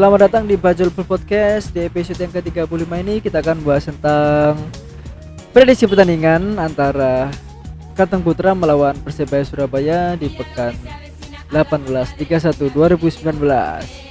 selamat datang di Bajul Podcast. Di episode yang ke-35 ini kita akan bahas tentang Prediksi pertandingan antara Kalteng Putra melawan Persebaya Surabaya di pekan 18 31 2019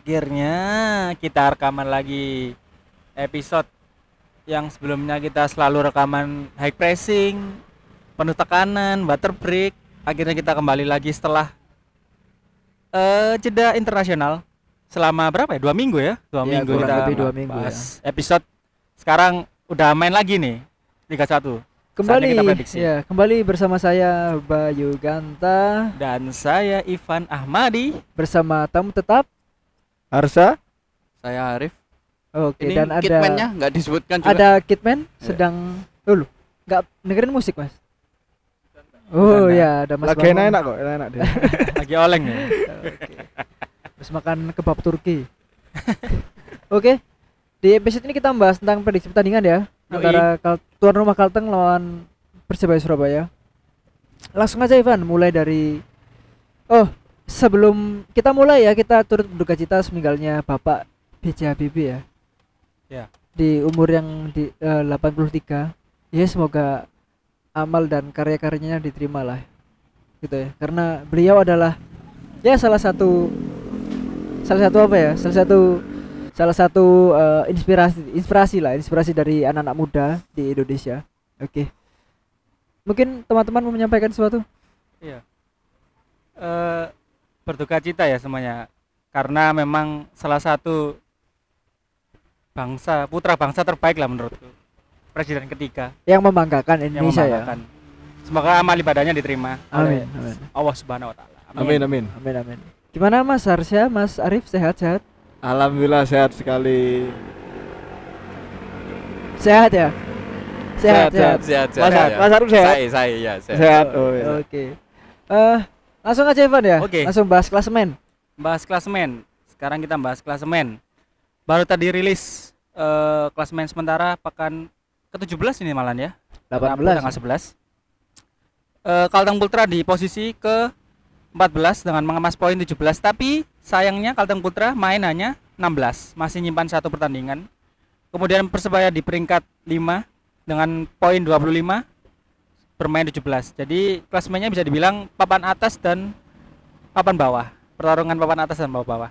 akhirnya kita rekaman lagi episode yang sebelumnya kita selalu rekaman high pressing, penuh tekanan, butter break. Akhirnya kita kembali lagi setelah eh jeda internasional selama berapa ya? Dua minggu ya? Dua Ya, minggu kita lebih dua minggu bahas Episode sekarang udah main lagi nih Liga 1 Kembali ya, kembali bersama saya Bayu Ganta dan saya Ivan Ahmadi. bersama tamu tetap Harsa Saya Arif. Oke Ini dan ada kitmannya nggak disebutkan juga. ada Kitman Ya. sedang dulu nggak dengerin musik mas oh ya ada mas lagi Bambang. enak-enak kok enak-enak dia Lagi oleng ya. Oke. Terus makan kebab Turki. Oke. Di episode ini kita membahas tentang prediksi pertandingan ya Yoi. antara Kal- tuan rumah Kalteng lawan Persebaya Surabaya. Langsung aja Ivan, mulai dari Oh, sebelum kita mulai ya, kita turut berduka cita meninggalnya Bapak B.J. Habibie ya. Ya. Di umur yang di eh, 83. Ya semoga amal dan karya-karyanya diterima lah. Gitu ya. Karena beliau adalah ya salah satu salah satu apa ya salah satu salah satu eh, inspirasi inspirasi lah inspirasi dari anak-anak muda di Indonesia oke mungkin teman-teman mau menyampaikan sesuatu Iya. Eh berduka cita ya semuanya. Karena memang salah satu bangsa putra bangsa terbaik lah menurutku presiden ketiga. Yang membanggakan yang Indonesia ya? membanggakan. Semoga amal ibadahnya diterima oleh amin amin. Allah Subhanahu wa taala. amin. Amin amin. Amin gimana Mas Harsya Mas Arif sehat sehat alhamdulillah sehat sekali. Sehat ya? Sehat sehat, Sehat, sehat, Mas, sehat. Mas Arif sehat? Saya, saya, ya, sehat. sehat. Oh ya. oke. Eh langsung aja Ivan ya Oke. langsung bahas klasemen Bahas klasemen. Sekarang kita bahas klasemen. Baru tadi rilis eh klasemen sementara pekan ke-17 ini malam ya. 18 tanggal 11. Eh Kalteng Putra di posisi ke 14 dengan mengemas poin 17 tapi sayangnya Kalteng Putra main hanya 16 masih nyimpan satu pertandingan kemudian Persebaya di peringkat 5 dengan poin 25 bermain 17 jadi klasemennya bisa dibilang papan atas dan papan bawah. Pertarungan papan atas dan bawah bawah.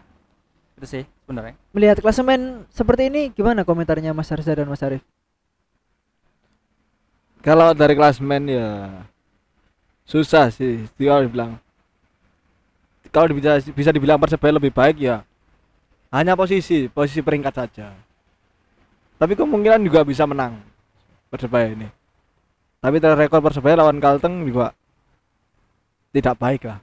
Itu sih sebenarnya. Melihat klasemen seperti ini gimana komentarnya Mas Harsya dan Mas Arif? Kalau dari klasmen ya susah sih. Dia bilang kalau bisa bisa dibilang persebaya lebih baik ya hanya posisi posisi peringkat saja. Tapi kemungkinan juga bisa menang persebaya ini tapi rekor persebaya lawan Kalteng juga tidak baik lah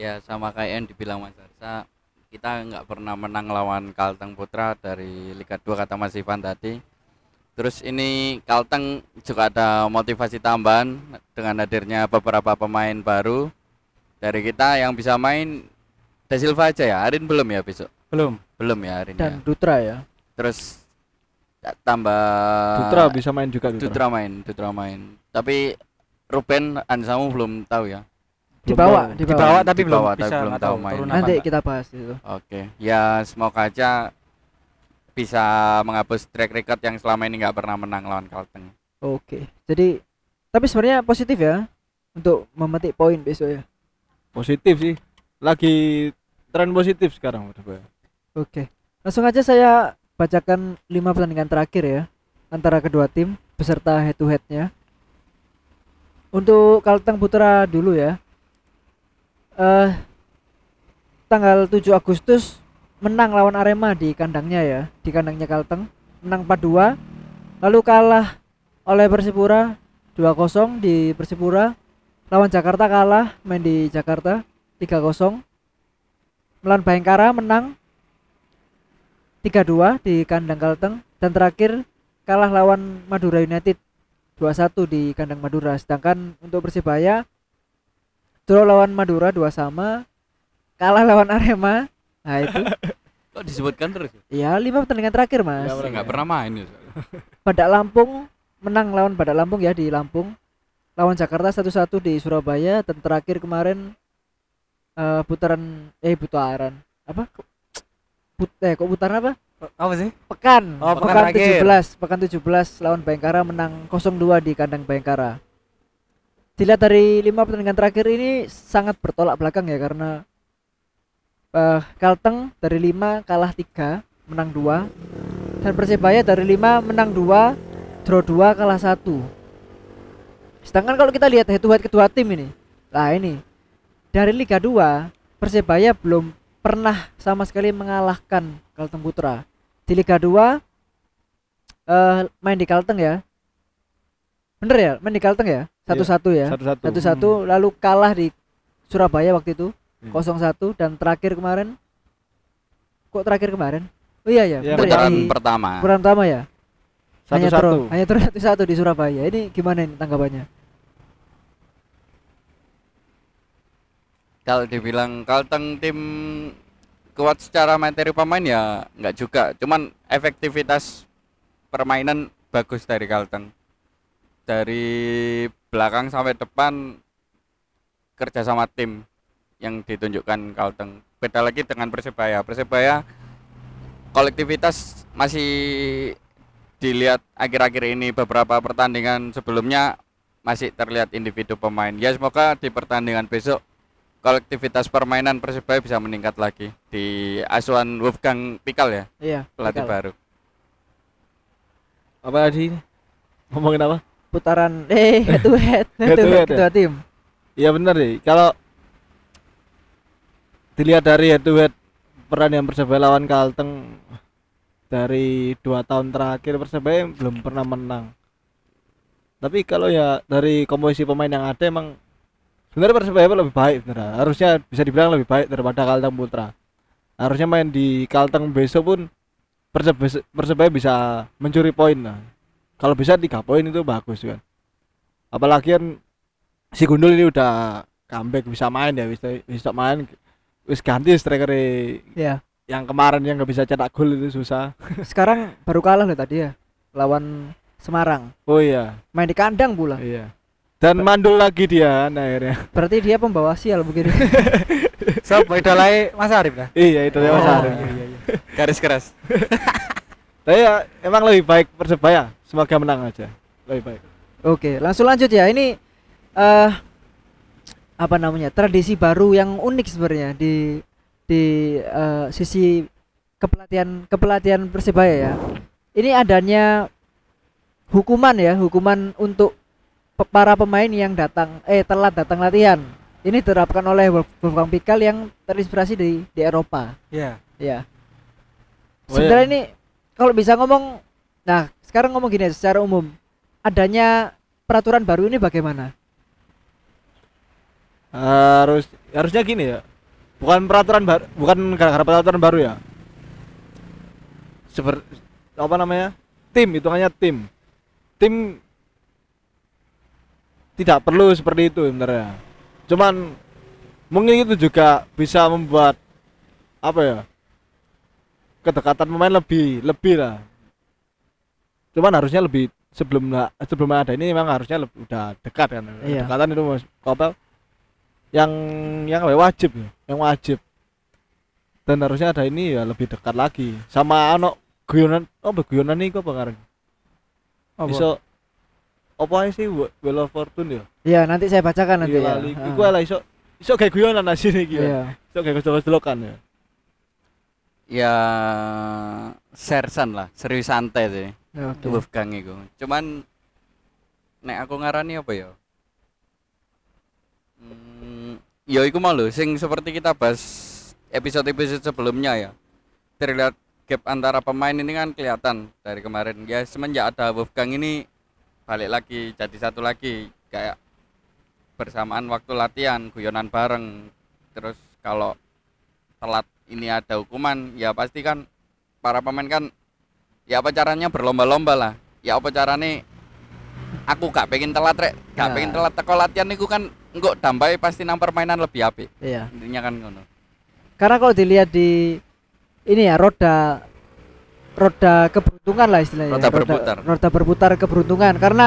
Ya, sama kayak yang dibilang Mas Arsa, kita nggak pernah menang lawan Kalteng Putra dari Liga 2 kata Mas Ivan tadi. Terus ini Kalteng juga ada motivasi tambahan dengan hadirnya beberapa pemain baru dari kita yang bisa main Da Silva aja ya. Arin belum ya besok? belum Belum ya Arin dan ya. Dutra ya Terus tambah Dutra bisa main juga Dutra, Dutra main, Dutra main. Tapi Ruben Ansamu belum tahu ya. dibawa dibawa dibawa tapi Di belum bawah, bisa tapi belum tahu main. nanti kita bahas itu Oke, ya semoga aja bisa menghapus track record yang selama ini nggak pernah menang lawan Kalteng. Oke, jadi tapi sebenarnya positif ya untuk memetik poin besok ya. positif sih lagi tren positif sekarang Oke, langsung aja saya bacakan lima pertandingan terakhir ya antara kedua tim beserta head to headnya. Untuk Kalteng Putra dulu ya. Eh tanggal 7 Agustus menang lawan Arema di kandangnya ya, di kandangnya Kalteng, menang 4-2. Lalu kalah oleh Persipura 2-0 di Persipura. Lawan Jakarta kalah main di Jakarta 3-0. Melawan Bayangkara menang 3-2 di kandang Kalteng dan terakhir kalah lawan Madura United 2-1 di kandang Madura. Sedangkan untuk Persibaya draw lawan Madura 2 sama, kalah lawan Arema. Nah itu Kok disebutkan terus? ya lima pertandingan terakhir mas. Nggak pernah main ya. Badak Lampung menang lawan Badak Lampung ya di Lampung. Lawan Jakarta 1-1 di Surabaya dan terakhir kemarin eh, putaran eh putaran apa? Put, eh kok putaran apa? Apa sih? Pekan. Oh, pekan pekan terakhir. 17, pekan 17 lawan Bayangkara menang 0-2 di kandang Bayangkara. Dilihat dari lima pertandingan terakhir ini sangat bertolak belakang ya karena eh Kalteng dari 5 kalah 3, menang 2. Dan Persebaya dari 5 menang 2, draw 2, kalah 1. Sedangkan kalau kita lihat head to head kedua tim ini. Nah, ini dari Liga 2 Persebaya belum pernah sama sekali mengalahkan Kalteng Putra. Di Liga 2 eh main di Kalteng ya. Bener ya? Main di Kalteng ya? Satu-satu ya. Satu-satu. Satu-satu lalu kalah di Surabaya waktu itu Hmm. 0-1 dan terakhir kemarin kok terakhir kemarin? Oh iya ya, Iya, bener ya, Putaran di pertama. putaran pertama ya. Satu-satu. hanya terus satu-satu di Surabaya. Ini gimana ini tanggapannya? Kalau dibilang Kalteng tim kuat secara materi pemain ya nggak juga. Cuman efektivitas permainan bagus dari Kalteng. Dari belakang sampai depan kerja sama tim yang ditunjukkan Kalteng. Beda lagi dengan Persebaya. Persebaya kolektivitas masih dilihat akhir-akhir ini beberapa pertandingan sebelumnya masih terlihat individu pemain. Ya semoga di pertandingan besok kolektivitas permainan Persebaya bisa meningkat lagi di asuhan Wolfgang Pikal ya Iya, pelatih Pikal. baru. Apa tadi? Ngomongin apa? Putaran eh head to head, head to Head head kedua tim. Iya benar deh. Kalau dilihat dari head to head pertandingan Persebaya lawan Kalteng dari dua tahun terakhir Persebaya belum pernah menang. Tapi kalau ya dari komposisi pemain yang ada emang sebenarnya Persebaya lebih baik sebenarnya. Harusnya bisa dibilang lebih baik daripada Kalteng Putra. Harusnya main di Kalteng besok pun Persebaya, Persebaya bisa mencuri poin lah. Kalau bisa tiga poin itu bagus kan. Apalagi kan si Gundul ini udah comeback bisa main ya bisa bisa main wis ganti striker Ya. yang kemarin yang nggak bisa cetak gol itu susah Sekarang baru kalah loh tadi ya lawan Semarang. oh iya Main di kandang pula. iya dan mandul lagi dia kan akhirnya Berarti dia pembawa sial begini. Sob, idolai Mas Arif dah. iya itu dia Mas Oh, Arif. iya, iya, iya. Garis keras. tapi ya emang lebih baik persebaya semoga menang aja lebih baik Oke, langsung lanjut ya. Ini eh apa namanya? Tradisi baru yang unik sebenarnya di di eh, sisi kepelatihan kepelatihan Persebaya ya. Ini adanya hukuman ya, hukuman untuk para pemain yang datang eh telat datang latihan. Ini diterapkan oleh Wolf- Wolfgang Pikal yang terinspirasi di di Eropa. Iya. Ya. Oh, Sebenarnya iya. ini kalau bisa ngomong nah, sekarang ngomong gini secara umum. Adanya peraturan baru ini bagaimana? harus harusnya gini ya bukan peraturan baru bukan gara-gara peraturan baru ya seperti apa namanya tim hitungannya tim tim tidak perlu seperti itu sebenarnya. Cuman mungkin itu juga bisa membuat apa ya kedekatan pemain lebih lebih lah. Cuman harusnya lebih sebelum sebelum ada ini memang harusnya lebih, udah dekat kan. Iya. kedekatan itu mas apa yang yang ya, wajib ya, yang wajib. Dan harusnya ada ini ya lebih dekat lagi. Sama ano guyonan oh guyonan nih kok pengaruh Apa? Apa sih Wh- Wheel of Fortune ya Ya, nanti saya bacakan nanti Iya, ya. iku lah iso iso kayak guyonan asine iki ya Iya. iso kayak gojol-gojolokan ya ya sersan lah, serius santai sih. Oke. Wolfgang iku. Cuman nek aku ngarani apa ya? Hmm, ya iku mau lho sing seperti kita bahas episode-episode sebelumnya ya. Terlihat gap antara pemain ini kan kelihatan dari kemarin. Ya semenjak ada Wolfgang ini balik lagi jadi satu lagi kayak bersamaan waktu latihan, guyonan bareng. Terus kalau telat ini ada hukuman, ya pasti kan para pemain kan ya apa caranya berlomba-lomba lah. Ya apa carane aku gak pengen telat rek, gak Ya. pengen telat teko latihan niku kan engko dampai pasti nang permainan lebih apik. Iya. Intinya kan ngono. Karena kalau dilihat di ini ya roda roda keberuntungan lah istilahnya. Roda berputar. Roda berputar keberuntungan. Karena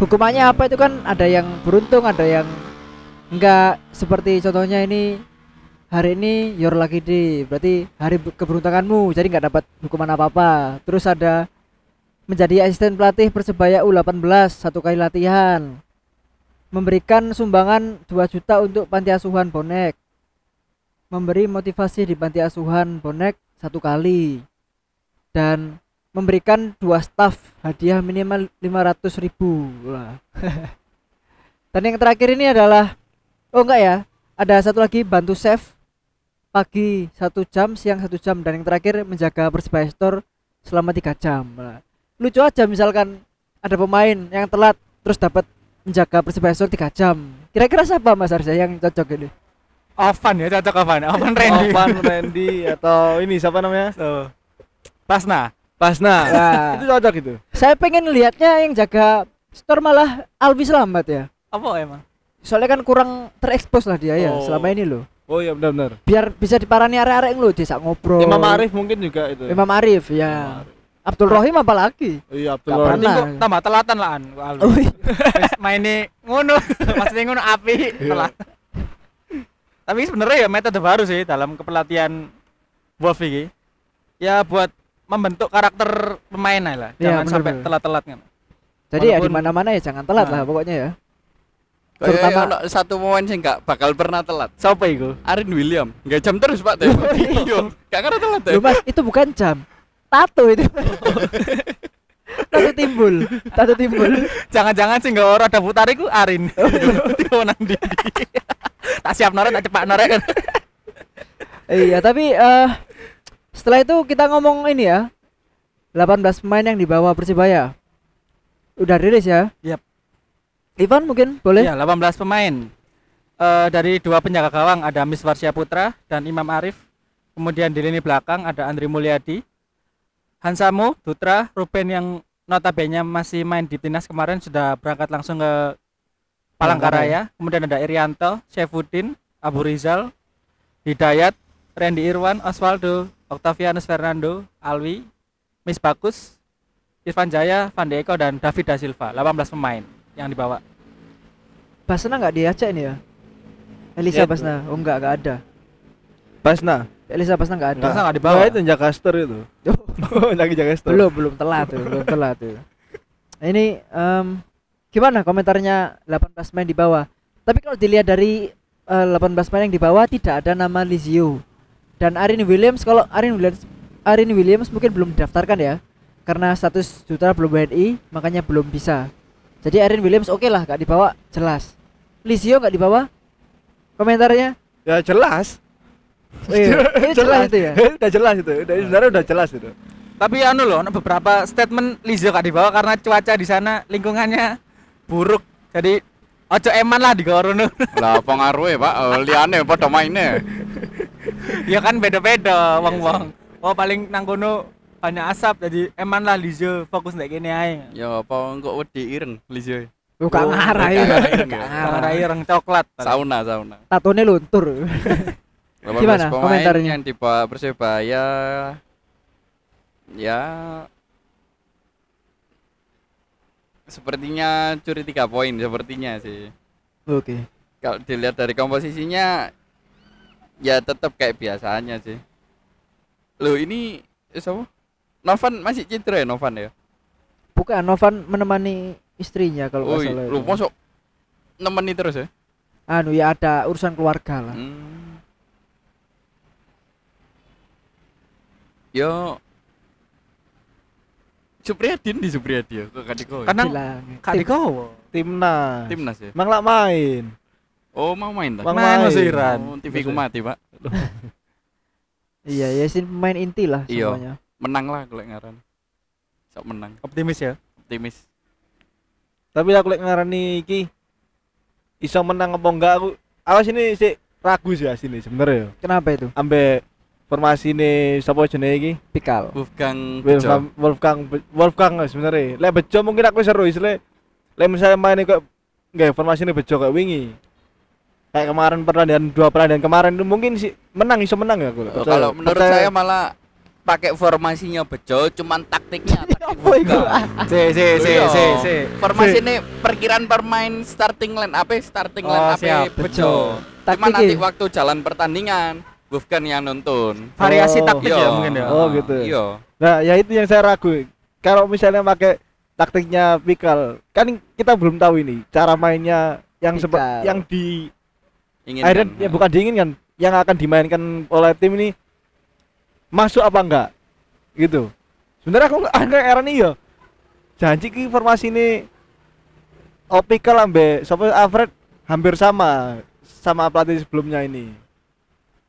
hukumannya apa itu kan ada yang beruntung, ada yang enggak. Seperti contohnya ini hari ini your lucky day berarti hari keberuntunganmu jadi nggak dapat hukuman apa-apa. Terus ada menjadi asisten pelatih persebaya U18 satu kali latihan. Memberikan sumbangan 2 juta untuk panti asuhan bonek. Memberi motivasi di panti asuhan bonek satu kali dan memberikan dua staf hadiah minimal 500 ribu dan yang terakhir ini adalah oh enggak ya ada satu lagi bantu chef pagi satu jam siang satu jam dan yang terakhir menjaga persebaya store selama tiga jam lucu aja misalkan ada pemain yang telat terus dapat menjaga persebaya store tiga jam kira-kira siapa mas Arsa yang cocok ini Ovan ya cocok Ovan. Ovan Randy. Ovan Randy atau ini siapa namanya? Tuh. Pasna. Pasna. Nah, itu cocok itu. saya pengen lihatnya yang jaga store malah Alwi Selamat ya Apa emang? soalnya kan kurang terekspos lah dia ya Oh. selama ini loh Oh iya benar-benar. biar bisa diparani arek-arek lo desa ngobrol Imam Arif mungkin juga itu. Imam Arif ya Abdul Rohim apa lagi Iya Abdul Pernah. kok tambah telatan lah an. Oh, iya. Maine ngono. Maksudnya ngono api telat. Tapi sebenarnya ya metode baru sih dalam kepelatihan Wolf ini. Ya buat membentuk karakter pemain lah. Iya, Jangan bener, sampai bener. telat-telat kan. jadi ya di Walaupun- mana-mana ya jangan telat Nah. lah pokoknya ya Terutama- ono satu pemain sing gak bakal pernah telat. Siapa itu? Arin William, nggak jam terus Pak Teh. Iya, gak ngerti telat Loh mas itu bukan jam tato itu tato timbul tato timbul Jangan-jangan sih nggak orang ada putar iku Arin. Tiba nang ndi. Tak siap norek tak cepak norek kan. iya tapi eh setelah itu kita ngomong ini ya 18 pemain yang dibawa Persibaya udah rilis ya Yap. Ivan mungkin boleh Ya, 18 pemain. Eh dari dua penjaga gawang ada Miss Varsya Putra dan Imam Arif. Kemudian di lini belakang ada Andri Mulyadi, Hansamu, Dutra, Ruben yang notabene masih main di Timnas kemarin sudah berangkat langsung ke Palangkaraya. Kemudian ada Irianto, Syefuddin, Abu Rizal, Hidayat, Randy Irwan, Osvaldo, Octavianus Fernando, Alwi, Miss Bagus, Irfan Jaya, Van de Eko dan David da Silva. 18 pemain yang dibawa. Basna nggak diajak ini ya Elisa Ya. Basna oh enggak enggak ada Basna. Elisa Basna nggak ada Masa nggak dibawa? Nah, itu Jagaster itu. Lagi Jagaster. belum belum telat tuh belum telat tuh Nah, ini em, gimana komentarnya 18 main di bawah tapi kalau dilihat dari eh, 18 main yang di bawah tidak ada nama Lizio dan Arin Williams kalau Arin Williams Arin Williams mungkin belum didaftarkan ya karena status juta belum WNI makanya belum bisa jadi Arin Williams oke lah gak dibawa jelas Lizio nggak dibawa komentarnya Ya jelas. Oh, iya. Ini jelas itu ya udah jelas itu. Udah sebenarnya udah jelas itu. Tapi anu loh, beberapa statement Lizzo gak dibawa karena cuaca di sana lingkungannya buruk. Jadi ojo eman lah di kono. Lah pengaruhnya Pak, Eh, liane pada mainnya. ya kan beda-beda wong-wong. Oh paling nang kono banyak asap jadi eman lah Lizzo fokus nek kene ae. Ya apa engko wedi ireng Lizzo. Oh, gak Oh, ngarah gak ya. ngarah, Gak gak. Kamera ngarah. ireng coklat. Sauna, sauna. Tatonya luntur. 18 Gimana komentarnya? yang dibawa Persebaya ya sepertinya curi tiga poin sepertinya sih Oke. kalau dilihat dari komposisinya ya tetap kayak biasanya sih Loh ini siapa? Novan masih cedera ya Novan ya? Bukan Novan menemani istrinya kalau Oh, nggak salah. lu masuk nemeni terus ya? Anu ya ada urusan keluarga lah. Hmm. Yo Supriyadin di Supriyadi ya kok Kadiko. ya? Kadang Bilang. Kak Diko. timnas timnas ya. emang lah main Oh, mau main dah. Mang Main main. masuk Iran. Oh, TV ku mati, Pak. Iya, ya sih pemain inti lah Iya. semuanya. Menang lah golek ngaran. Sok menang. Optimis ya. Optimis. tapi aku lek ngarani iki iso menang apa enggak aku awas ini sih ragu sih sini sebenarnya Kenapa itu? ambek formasi ini sapa jenenge iki Pikal. Wolfgang Bejo. Wolfgang Wolfgang Be- Wolfgang sebenarnya lek bejo mungkin aku seru isle lek misalnya main kok nggak formasi ini bejo kayak wingi kayak kemarin pertandingan dua pertandingan kemarin itu mungkin sih menang iso menang ya aku Oh, kalau menurut saya malah pakai formasinya Bejo cuman taktiknya taktik Apa itu? Wolfgang. Si si si Iya. si si. Formasi ini perkiraan permain starting line apa starting line Oh, apa. Bejo. Cuma nanti waktu jalan pertandingan Wolfgang yang nonton. Variasi Oh. taktik Iya. ya mungkin ya. Oh, gitu. Iya. nah ya itu yang saya ragu kalau misalnya pakai taktiknya Pikal kan kita belum tahu ini cara mainnya yang seperti yang di Ingin akhirnya ya bukan diinginkan yang akan dimainkan oleh tim ini masuk apa enggak? Gitu. Sebenarnya aku nggak enggak era nih ya janji ki formasi ini Opikal ambe sapa Alfred hampir sama sama pelatih sebelumnya ini.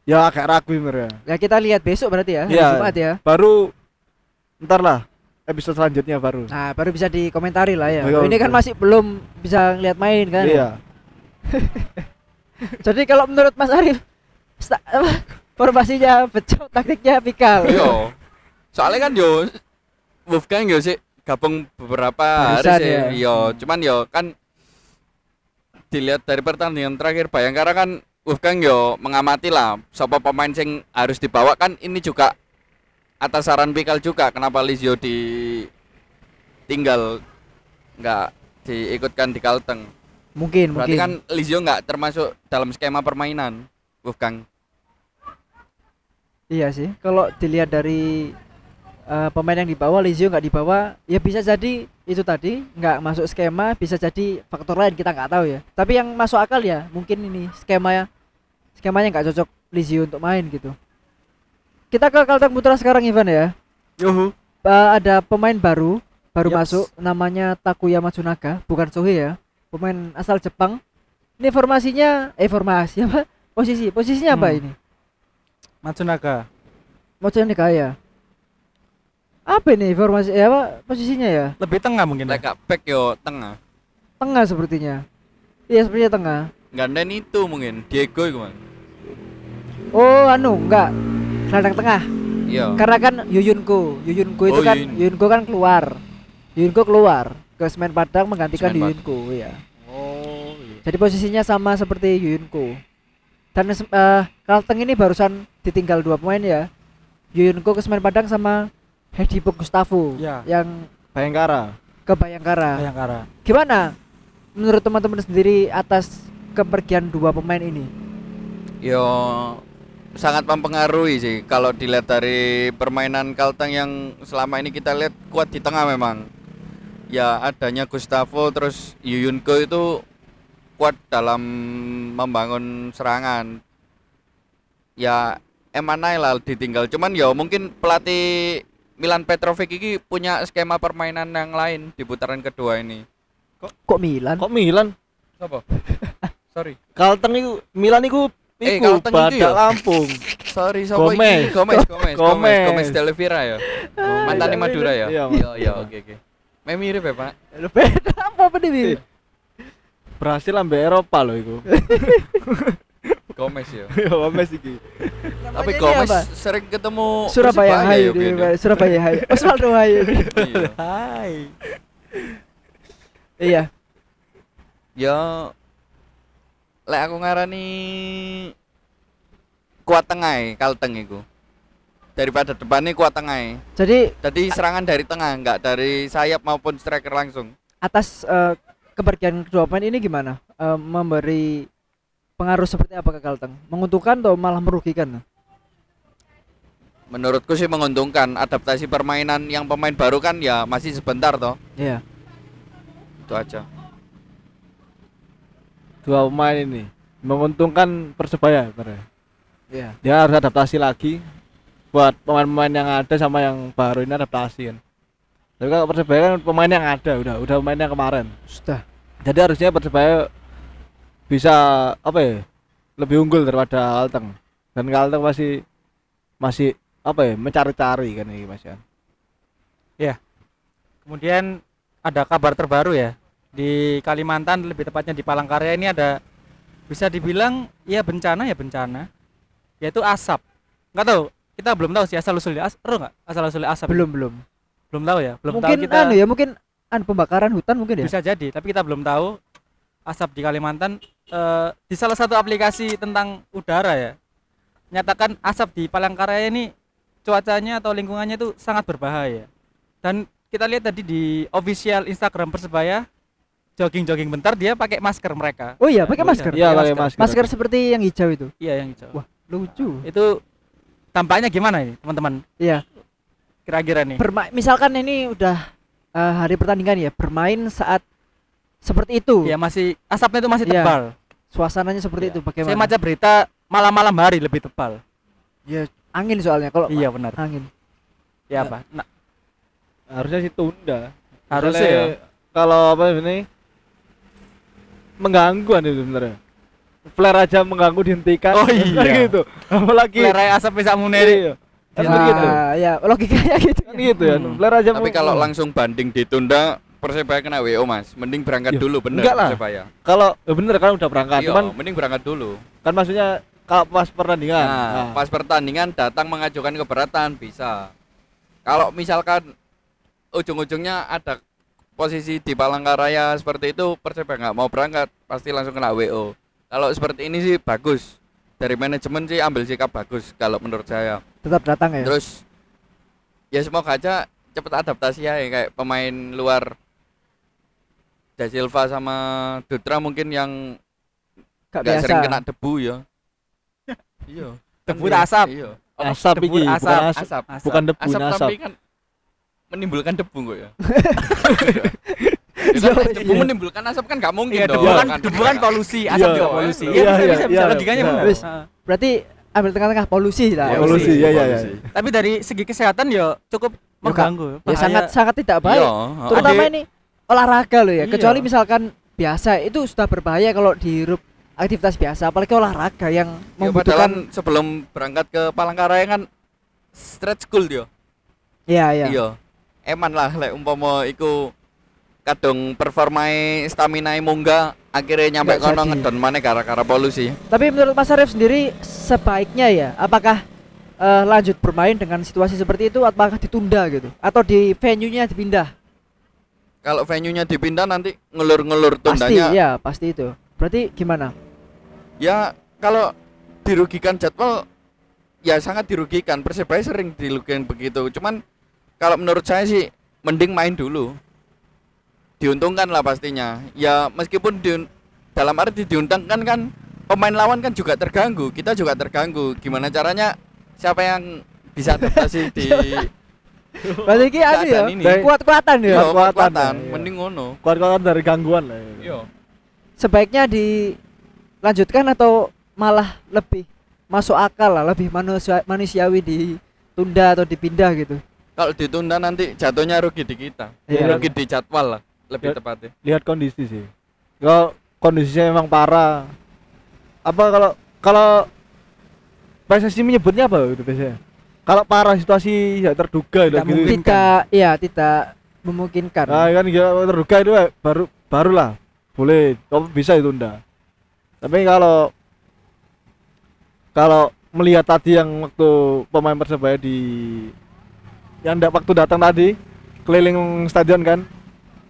Ya agak ragu sebenarnya. Ya kita lihat besok berarti ya, Iya. Jumat ya. baru ntar lah episode selanjutnya baru. Nah, baru bisa dikomentari lah ya. Iya, Ini kan masih belum bisa lihat main kan. iya Jadi kalau menurut Mas Arif formasinya bejo, taktiknya Pikal. Iya. Soalnya kan yo Wolfgang yo sih gabung beberapa hari Barusan sih. ya. Iya, cuman yo kan dilihat dari pertandingan terakhir Bayangkara kan Wolfgang yo mengamati lah siapa pemain sing harus dibawa kan ini juga atas saran Pikal juga kenapa Lizio di tinggal nggak diikutkan di Kalteng. Mungkin, Berarti mungkin. kan Lizio nggak termasuk dalam skema permainan Wolfgang. Iya sih. Kalau dilihat dari eh, pemain yang dibawa Lizio nggak dibawa, ya bisa jadi itu tadi nggak masuk skema, bisa jadi faktor lain kita nggak tahu ya. Tapi yang masuk akal ya mungkin ini skema ya skemanya nggak cocok Lizio untuk main gitu. Kita ke Kalteng Putra sekarang Ivan ya. Yuhu. Eh, ada pemain baru baru Yaps. masuk namanya Takuya Matsunaga bukan Sohei ya pemain asal Jepang ini formasinya eh formasi apa posisi posisinya apa Hmm. ini Matsunaga. Matsunaga ya apa ini formasi eh, apa posisinya ya Lebih tengah mungkin. ya? Lek back yo tengah. tengah sepertinya iya sepertinya tengah Ganden itu mungkin Diego itu man. oh anu enggak gelandang tengah Iya. karena kan Yuyunko Yuyunko itu Oh, kan Yuyun. Yuyunko kan keluar Yuyunko keluar ke Semen Padang menggantikan Semen Yuyunko ya Oh. Jadi posisinya sama seperti Yuyunko. Dan eh Kalteng ini barusan ditinggal dua pemain ya. Yuyunko ke Semen Padang sama Hedi Gustavo Ya. yang Bayangkara ke Bayangkara. Bayangkara. Gimana menurut teman-teman sendiri atas kepergian dua pemain ini? Yo sangat mempengaruhi sih kalau dilihat dari permainan Kalteng yang selama ini kita lihat kuat di tengah memang. Ya adanya Gustavo terus Yuyunko itu kuat dalam membangun serangan. Ya Emanai lah ditinggal. Cuman ya mungkin pelatih Milan Petrovic ini punya skema permainan yang lain di putaran kedua ini. Kok Milan? kok Milan Apa? Sorry. Kalteng itu Milan itu Eh, iku Kalteng itu ya? Lampung Sorry, siapa Gomez. iki? Gomez, Gomez, Gomez, Gomez. Gomez de Oliveira ya. Mantan iya, Madura ya. iya, Iya, Mas. iya, oke, oke. Me mirip ya, Pak. Beda apa apa nih? berhasil ambil Eropa loh itu Gomez ya. ya Gomez iki Tapi Gomez sering ketemu Surabaya Hayu ya, Surabaya Hayu. Osvaldo Hayu. ya. Iya. Hai. Iya. Ya lek aku ngarani kuat tengah e, Kalteng iku. Daripada depannya kuat tengah. Jadi Jadi serangan dari tengah, enggak dari sayap maupun striker langsung. atas eh, kepergian kedua pemain ini gimana? Eh, memberi pengaruh seperti apa ke Kalteng? Menguntungkan atau malah merugikan? Menurutku sih menguntungkan adaptasi permainan yang pemain baru kan ya masih sebentar toh. Iya. Itu aja. dua pemain ini menguntungkan persebaya sebenarnya Iya. dia harus adaptasi lagi buat pemain-pemain yang ada sama yang baru ini adaptasi kan. Tapi kalau persebaya kan pemain yang ada udah udah pemain yang kemarin. Sudah. Jadi harusnya persebaya bisa apa ya lebih unggul daripada Kalteng. Dan Kalteng masih masih apa ya mencari-cari kan ini mas ya. Kemudian ada kabar terbaru ya. Di Kalimantan lebih tepatnya di Palangkaraya ini ada bisa dibilang ya bencana ya bencana yaitu asap. Nggak tahu kita belum tahu sih asal usulnya as tahu nggak? Asal usulnya asap belum belum. Belum tahu ya? Belum mungkin tahu kita anu ya mungkin an pembakaran hutan mungkin ya? Bisa jadi tapi kita belum tahu asap di Kalimantan. Eh, di salah satu aplikasi tentang udara ya nyatakan asap di Palangkaraya ini cuacanya atau lingkungannya itu sangat berbahaya. Dan kita lihat tadi di official Instagram Persebaya jogging-jogging bentar dia pakai masker mereka. Oh iya pakai iya. masker? iya pakai masker. Masker seperti yang hijau itu? Iya yang hijau. Wah lucu. Itu tampaknya gimana ini teman-teman? Iya. Kira-kira nih. Bermain misalkan ini udah eh, hari pertandingan ya bermain saat seperti itu. Ya masih asapnya itu masih Iya. tebal. Suasananya seperti Iya. itu saya bagaimana baca berita malam-malam hari lebih tebal. Ya angin soalnya kalau iya benar. angin. Ya apa? Nah, harusnya sih tunda. Harusnya ya. kalau apa ini mengganggu kan itu sebenarnya flare aja mengganggu dihentikan Oh iya. gitu apalagi Flerai asap bisa muneri iya kan gitu ya, ya logikanya gitu kan gitu ya Hmm. flare aja Tapi kalau langsung banding ditunda Persebaya kena WO mas Mending berangkat Iya. dulu bener Enggak lah. Persebaya kalau ya bener kan udah berangkat Iya cuman mending berangkat dulu kan maksudnya kalau pas pertandingan Nah, nah, pas pertandingan datang mengajukan keberatan bisa. Kalau misalkan ujung-ujungnya ada posisi di Palangkaraya seperti itu Persebaya nggak mau berangkat pasti langsung kena WO. Kalau seperti ini sih bagus. Dari manajemen sih ambil sikap bagus kalau menurut saya. tetap datang ya Terus ya semoga aja cepet adaptasi ya kayak pemain luar Da Silva sama Dutra mungkin yang gak nggak biasa sering kena debu ya. iya. Debu asap. Iya. asap debu, iki asap, bukan asap, asap. bukan debu asap ini asap tapi kan menimbulkan debu kok ya. Iya, Ya kan, iya. debu menimbulkan asap kan nggak mungkin Iya, dong. debu kan debu kan enggak. polusi, asap Iya, juga iya, polusi. iya, Iya, bisa iya, bisa, bisa iya. logikanya Iya. benar. Heeh. berarti ambil tengah-tengah polusi lah Iya, polusi, iya, iya, iya. Tapi dari segi kesehatan ya cukup mengganggu. ya sangat sangat tidak baik Iya, terutama ini olahraga loh ya Iya. kecuali misalkan biasa itu sudah berbahaya kalau dihirup aktivitas biasa apalagi olahraga yang Ya, membutuhkan sebelum berangkat ke Palangkaraya kan stretch school dia. iya iya Iya. Eman lah lek umpama iku kadung performai stamina munggah akhirnya nyampe Nggak kono ngedon mana gara-gara polusi. tapi menurut Mas Arif sendiri sebaiknya ya apakah eh, lanjut bermain dengan situasi seperti itu apakah ditunda gitu atau di venue-nya dipindah Kalau venue-nya dipindah nanti ngelur-ngelur pasti tundanya ya pasti itu berarti gimana Ya kalau dirugikan jadwal ya sangat dirugikan. Persebaya sering dirugikan begitu. Cuman kalau menurut saya sih mending main dulu. Diuntungkan lah pastinya. Ya meskipun di, dalam arti diuntungkan kan pemain lawan kan juga terganggu. Kita juga terganggu. Gimana caranya siapa yang bisa adaptasi di berarti ki anu ya kuat-kuatan ya Iya, kuat-kuatan, iya. Mending ngono. kuat-kuatan dari gangguan lah ya. Iya. sebaiknya dilanjutkan atau malah lebih masuk akal lah lebih manusia manusiawi ditunda atau dipindah gitu Kalau ditunda nanti jatuhnya rugi di kita. Iya. Rugi di jadwal lah lebih Ya. tepatnya. lihat kondisi sih kalau kondisinya memang parah apa kalau kalau PSSI menyebutnya apa itu biasanya kalau parah situasi ya terduga itu Tidak gitu mungkin. tidak ya tidak memungkinkan nah kan kalau terduga itu eh, baru barulah boleh oh, bisa ditunda tapi kalau kalau melihat tadi yang waktu pemain persebaya di yang ndak waktu datang tadi keliling stadion kan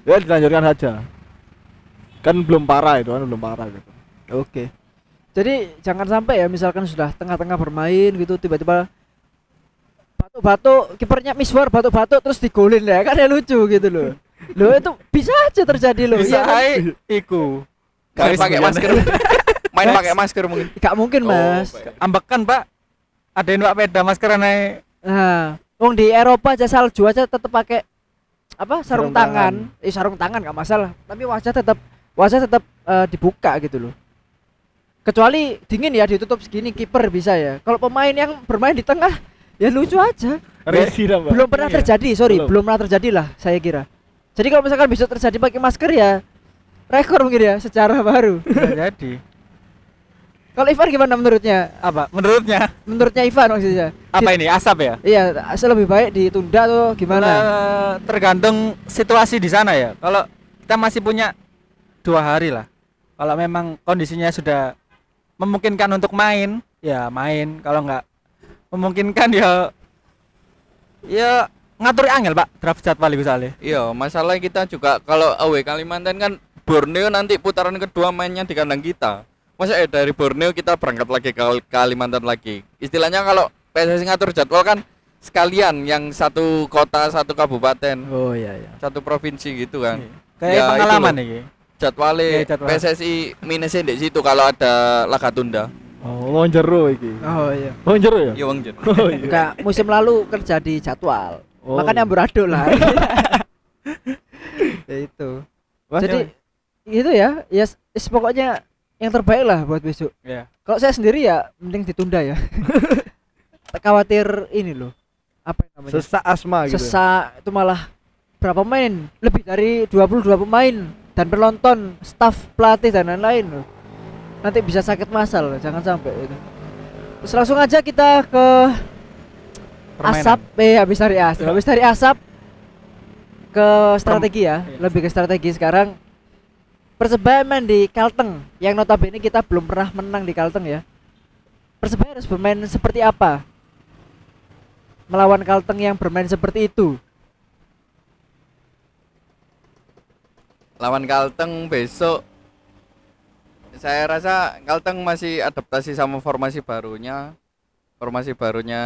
ya dilanjutkan saja kan belum parah itu kan belum parah gitu Oke. Jadi jangan sampai ya misalkan sudah tengah-tengah bermain gitu tiba-tiba batuk-batuk kipernya miswar batuk-batuk terus digolin ya kan ya lucu gitu loh. Loh itu bisa aja terjadi loh. Bisa Iya kan? hai iku. Pakai masker. Main pakai masker mungkin. Gak mungkin, Mas. baik. Ambekan, Pak. Ada yang Pak peda masker naik Nah, wong di Eropa aja salju aja tetap pakai apa sarung, Sarung tangan. Eh sarung tangan nggak masalah, tapi wajah tetap wajah tetap eh, dibuka gitu loh. Kecuali dingin ya ditutup segini kiper bisa ya. Kalau pemain yang bermain di tengah ya lucu aja Resi Mbak. belum pernah Iya. terjadi sorry Belum. belum. pernah terjadi lah saya kira jadi kalau misalkan besok terjadi pakai masker ya rekor mungkin ya sejarah baru Bisa jadi. Kalau Ivan gimana menurutnya Apa? Menurutnya menurutnya Ivan maksudnya apa Di- ini? Asap ya? iya asal lebih baik ditunda atau gimana Eh, tergantung situasi di sana ya. Kalau kita masih punya dua hari lah. Kalau memang kondisinya sudah memungkinkan untuk main, ya main. Kalau nggak memungkinkan ya ya ngatur angel pak draft jadwal itu soalnya. Iya, masalah kita juga kalau away Kalimantan kan Borneo nanti putaran kedua mainnya di kandang kita. Masa eh dari Borneo kita berangkat lagi ke Kalimantan lagi. Istilahnya kalau PSSI ngatur jadwal kan sekalian yang satu kota, satu kabupaten, oh iya iya satu provinsi gitu kan. Kayak Ya, pengalaman nih. Jadwalnya Iya, jadwal. PSSI minusnya di situ kalau ada laga tunda. Oh, wong jero iki. oh iya Wong jero ya? Iya, Wong Jen. Oh iya. Enggak, musim lalu kerja di jadwal. Oh. Makanya amburadul lah. ya itu. Wah, Jadi itu ya, ya s- s- pokoknya yang terbaik lah buat besok. ya. Kalau saya sendiri ya mending ditunda ya. Khawatir ini loh. Apa yang namanya? Sesak asma gitu. Sesak itu malah berapa pemain? Lebih dari 22 pemain dan penonton, staf pelatih dan lain-lain loh. Nanti bisa sakit masal, jangan sampai itu. Terus langsung aja kita ke Permainan. asap eh habis dari asap habis dari asap ke strategi ya iya. lebih ke strategi sekarang persebaya main di Kalteng yang notabene kita belum pernah menang di Kalteng ya. Persebaya harus bermain seperti apa? Melawan Kalteng yang bermain seperti itu. Lawan Kalteng besok saya rasa Kalteng masih adaptasi sama formasi barunya. Formasi barunya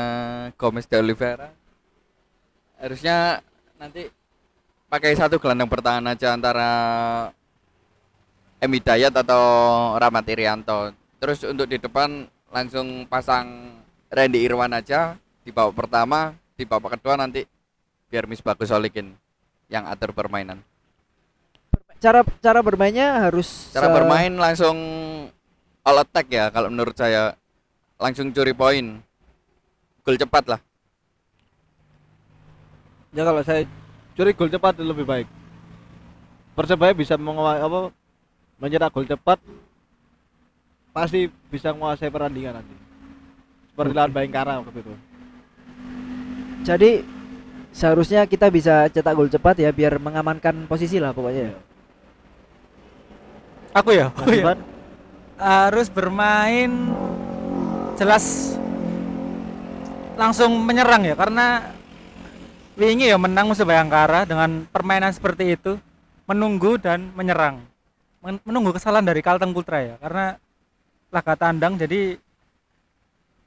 Gomez de Oliveira. Harusnya nanti pakai satu gelandang pertahanan aja antara Emi Dayat atau Rahmat Irianto terus untuk di depan langsung pasang Randy Irwan aja di babak pertama di babak kedua nanti biar Misbagus Solikin yang atur permainan cara cara bermainnya harus Cara se- bermain langsung all attack ya kalau menurut saya. Langsung curi poin. Gol cepat lah. Ya kalau saya curi gol cepat lebih baik. Persebaya bisa menguasai apa mencetak gol cepat pasti bisa menguasai pertandingan nanti. Seperti lawan Bayangkara waktu itu. jadi seharusnya kita bisa cetak gol cepat ya biar mengamankan posisi lah pokoknya ya. Aku ya. Iya. Ivan, harus bermain jelas langsung menyerang ya karena wingi ya menang musuh Bayangkara dengan permainan seperti itu menunggu dan menyerang Men- menunggu kesalahan dari Kalteng Putra ya karena laga tandang jadi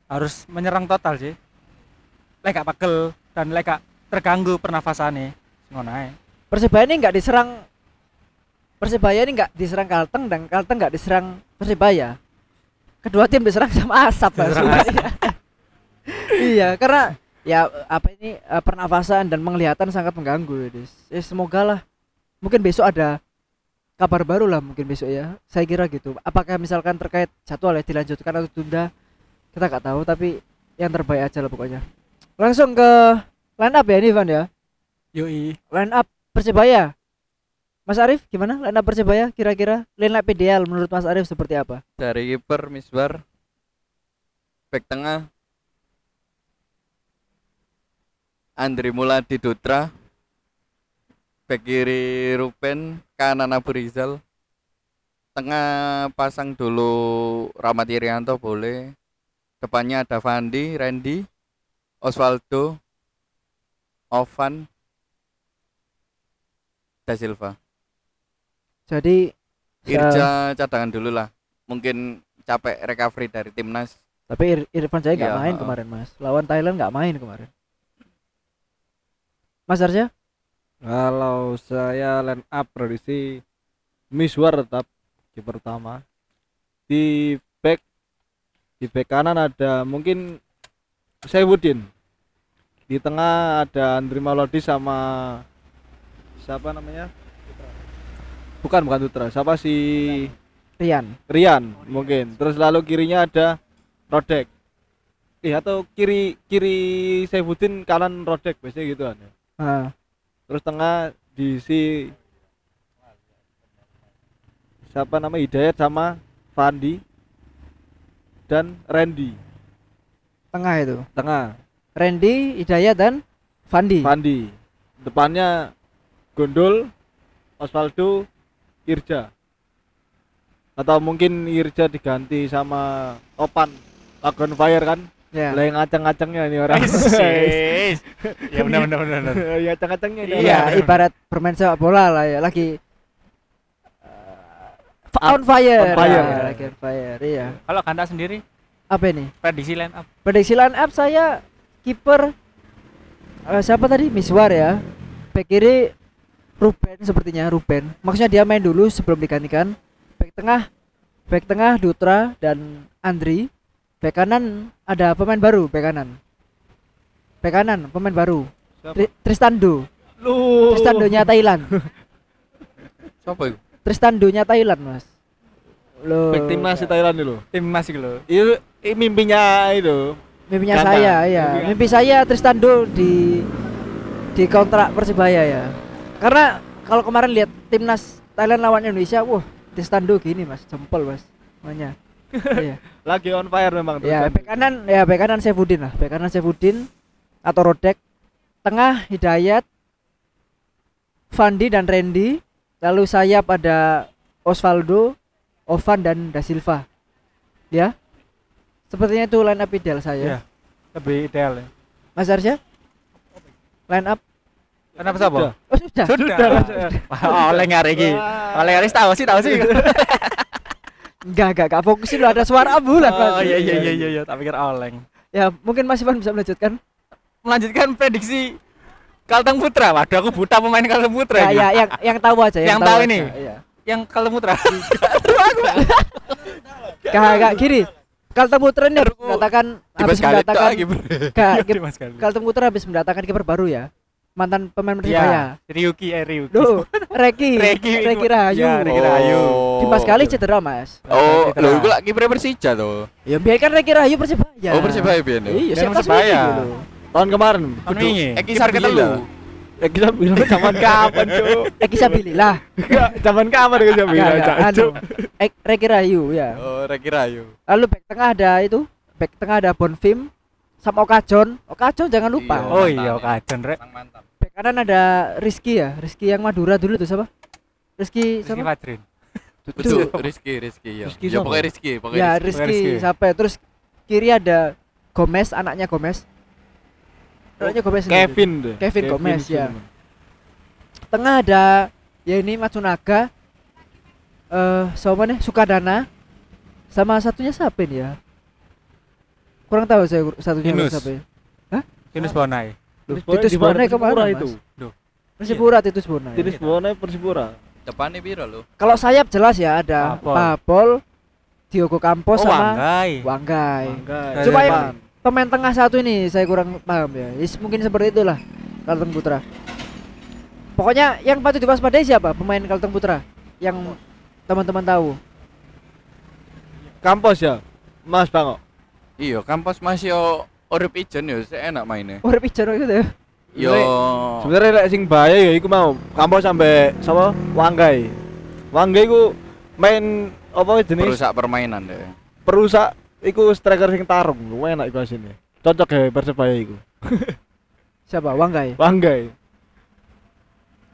harus menyerang total sih lek gak pegel dan lek gak terganggu pernafasannya ngono ae. Persebaya ini nggak diserang Persebaya ini nggak diserang Kalteng dan Kalteng nggak diserang Persebaya. Kedua tim diserang sama asap. Diserang sebenarnya. iya, karena ya apa ini eh, pernafasan dan penglihatan sangat mengganggu. Ya, semoga lah. Mungkin besok ada kabar baru lah mungkin besok ya. Saya kira gitu. Apakah misalkan terkait jadwal ya dilanjutkan atau tunda kita nggak tahu tapi yang terbaik aja lah pokoknya. Langsung ke line up ya ini Van ya Yoi. line up Persebaya. Mas Arif gimana line up Persebaya kira-kira line up ideal menurut Mas Arif seperti apa? Dari kiper Misbar. Back tengah Andri Muladi Dutra. Back kiri Rupen, kanan Abu Rizal. Tengah pasang dulu Rahmat Irianto boleh. Depannya ada Fandi, Randy, Osvaldo, Ovan, Da Silva. Jadi Irja cadangan dulu lah. Mungkin capek recovery dari timnas. tapi Ir- Irfan Jaya nggak Iya, main heeh. kemarin Mas. Lawan Thailand nggak main kemarin. Mas Arja? Kalau saya line up prediksi Miswar tetap kiper utama. Di back di back kanan ada mungkin Saifuddin. Di tengah ada Andri Malodi sama siapa namanya? Bukan bukan Putra. Siapa si Rian. Rian mungkin. Terus lalu kirinya ada Rodek. eh atau kiri kiri Saifuddin kanan Rodek biasanya gitu kan ya. Ah, terus tengah diisi siapa nama? Hidayat sama Fandi dan Randy. Tengah itu. tengah. Randy, Hidayat dan Fandi. Fandi. Depannya Gondol Osvaldo Irja. Atau mungkin Irja diganti sama Opan Lagon Fire kan Ya. mulai ngaceng-ngacengnya ini orang Sis. ya benar benar benar. benar. ya ngaceng-ngacengnya ini Iya. orang. Iya, ibarat bermain sepak bola lah ya, lagi uh, on fire. On fire. Ah, lagi on fire. Iya. Kalau Kanda sendiri Apa ini? prediksi line up Prediksi line up saya kiper eh, siapa tadi? Miswar ya. Back kiri Ruben sepertinya Ruben. Maksudnya dia main dulu sebelum digantikan. Back tengah back tengah Dutra dan Andri. Back kanan ada pemain baru back kanan. Back kanan pemain baru. Tri- Tristando. lu Tristando-nya Thailand. Siapa itu? Tristando-nya Thailand, Mas. Loh. Back timnas Thailand itu tim masih lo itu ini mimpinya itu Mimpinya Ganteng. saya, ya. Mimpi Mimpi saya Tristando di di kontrak Persibaya ya. Karena kalau kemarin lihat timnas Thailand lawan Indonesia, wah, Tristando gini, Mas. Jempol, Mas. Namanya. Iya. lagi on fire memang ya, terus bek kanan ya bek kanan Saifuddin lah. Bek kanan Saifuddin atau Rodek. Tengah Hidayat Fandi dan Randy. Lalu sayap ada Osvaldo, Ovan dan Da Silva. Ya. Sepertinya itu line up ideal saya. Iya. lebih ideal ya Mas Arsya? Line up? kenapa siapa Sudah. Oh sudah. sudah oleh ngari iki oleh ngari tahu sih tahu sih Enggak, enggak, enggak fokusin lo ada suara ambulan oh iya iya iya iya iya tak pikir oleng Ya, mungkin Mas Ivan bisa melanjutkan. melanjutkan prediksi Kalteng Putra waduh aku buta pemain Kalteng Putra Ya, ya, yang yang tahu aja, Yang tahu aja, ini? Iya. yang Kalteng Putra Enggak, enggak gini. Kalteng Putra ini mendatangkan habis mendatangkan. Kalteng Putra habis mendatangkan kiper baru ya. Mantan pemain Persibaya. ya Ryuki eh Ryuki Duh, Reki, Reki Reki Rahayu. ya Reki Rahayu Dimas kali cedera, Mas. Oh, lho iku lak kiper Persija to. Ya biar kan Reki Rahayu Persibaya. Oh, Persibaya biyen ya? Iya, siapa Persibaya. tahun kemarin tahun wingi Eki Sabilillah. ketelu eh kita bilang zaman kapan cuy Eki Sabilillah. Enggak, zaman kapan enggak, anu. Cuk? Ek- Reki Rahayu ya. Oh, Reki Rayu. Lalu back tengah ada itu, back tengah ada Bonfim sama Okajon. Okajon jangan lupa. Iya. oh iya ya. kajen rek Sang mantan. Kanan ada Rizky ya, Rizky yang Madura dulu tuh siapa? Rizky Rizky siapa? Fadrin Betul, Rizky, Rizky ya. Rizky Ya pokoknya Rizky, pokoknya Ya Rizky. Rizky, Rizky. siapa? Terus kiri ada Gomez, anaknya Gomez. Anaknya Gomez. sendiri. Kevin deh Kevin Gomez, ya. Suleman. Tengah ada ya ini Matsunaga. Eh, sama nih Sukadana. Sama satunya siapa ini ya? Kurang tahu saya satunya siapa ya. Loh, Terus Bonai Titus mana? Bonai Persipura ke mana, itu Mas? Persipura Titus Bonai. Titus Bonai Persipura Depannya piro lo? Kalau sayap jelas ya ada Papol. Diogo Campos oh sama Wanggai Wanggai. Bangga. Cuma yang pemain tengah satu ini saya kurang paham ya. Is, mungkin seperti itulah Kalteng Putra. Pokoknya yang patut diwaspadai siapa pemain Kalteng Putra yang teman-teman tahu. kampus ya Mas Bango Iya, kampus masih yo urip ijen yo, enak mainnya. Oh, Pijar gitu ya. Yo. sebenarnya lek sing bahaya ya iku mau kampus sampai sama Wanggai Wanggai iku main apa jenis Perusak permainan deh. perusak iku striker sing tarung lu enak iku asine cocok ya Persebaya iku Siapa? Wanggai. Wanggai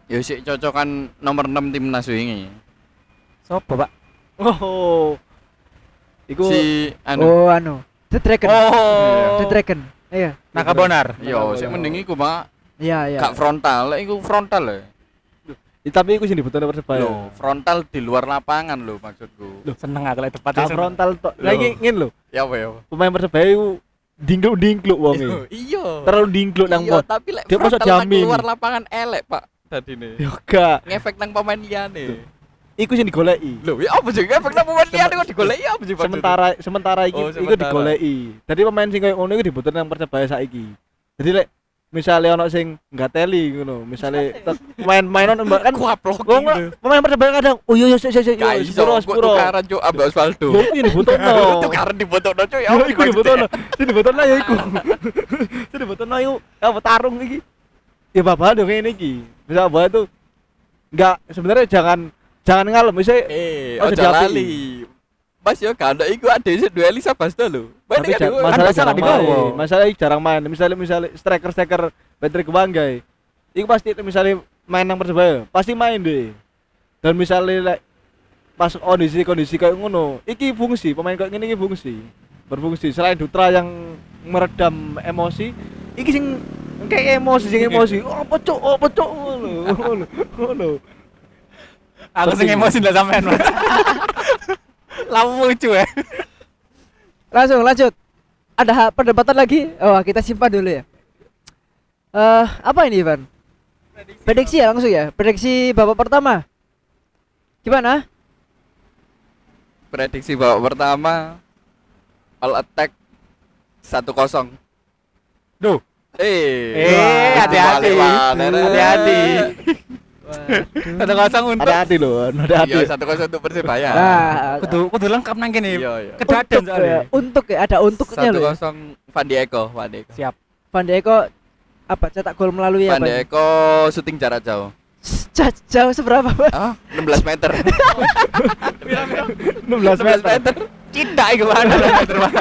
Yo sik cocokan nomor 6 timnas wingi. sopo pak oh iku Si anu. Oh, anu. The Dragon. oh The Dragon. Iya. Nakabonar Yo sik mending iku, Pak. Iya, iya. Gak frontal, lek iku frontal ya. Ih, tapi iku sing dibutuhkan Persebaya Loh, frontal di luar lapangan lo maksudku. seneng aku lek tepat Gak frontal tok lagi ngin lho Ya apa ya? pemain Persebaya iku dingkluk dingkluk wong Iya, Iya. terlalu dingkluk nang Iya, pon tapi lek frontal jamin. luar lapangan elek, Pak. Dadine. yo gak Ngefek nang pemain liyane. Iku sing digoleki Lho, ya apa sih ngefek nang pemain liyane kok digoleki apa sih? Sementara sementara iki Oh, iku digoleki. Jadi pemain sing koyo ngono iku dibutuhkan nang Persebaya saiki. Jadi lek misalnya ono sing nggak teli ngono misalnya tek- main-main ono mbak kan Kuaplok Wong pemain persebaya kadang oh iya iya sik sik sik iya, sepuro kok sepuro tukaran cuk ambek Osvaldo. Lho iki dibutuhno Tukaran dibotono cuk ya. Ya iku dibutuhno. Sing dibutuhno ya iku. Sing dibutuhno iku apa tarung iki. Ya bapak dong ini iki. Bisa bapak itu enggak sebenarnya jangan jangan ngalem bisa Eh, Ojo diapi. lali. Mas yo gak ada iku ada sing duel Elisa Basto lho. tapi kan masalah jarang main. Masalah jarang main. Misalnya misalnya striker striker Patrick Banggai. Iku pasti misalnya main nang Persebaya, pasti main deh. Dan misalnya like, pas kondisi kondisi kayak ngono, iki fungsi pemain kayak gini iki fungsi. Berfungsi selain Dutra yang meredam emosi, iki sing kayak emosi sing emosi. Oh, pecuk, oh, pecuk ngono. Ngono. Ngono. Aku sing emosi ndak sampean. Mas. Lamu lucu ya. Langsung lanjut. Ada perdebatan lagi? Oh, kita simpan dulu ya. Eh, apa ini, Ivan? Prediksi ya langsung ya. Prediksi babak pertama. Gimana? Prediksi babak pertama all attack 1-0. Duh. Eh, Eh, hati-hati. Hati-hati. Satu kosong untuk Hati-hati loh, hati-hati. Iya, 1-0 untuk Persebaya. Nah, kudu kudu lengkap nang kene. Iya, iya. Kedaden untuk, soalnya. ya, untuk ya ada untuknya loh. ya. 1-0 Van Eko, Van Eko. Siap. Van Eko apa cetak gol melalui Van apa? ini? Eko syuting jarak jauh. Ja- Jauh seberapa, Pak? Ah, 16 meter. 16 16 meter. Cinta iku mana meter Pak.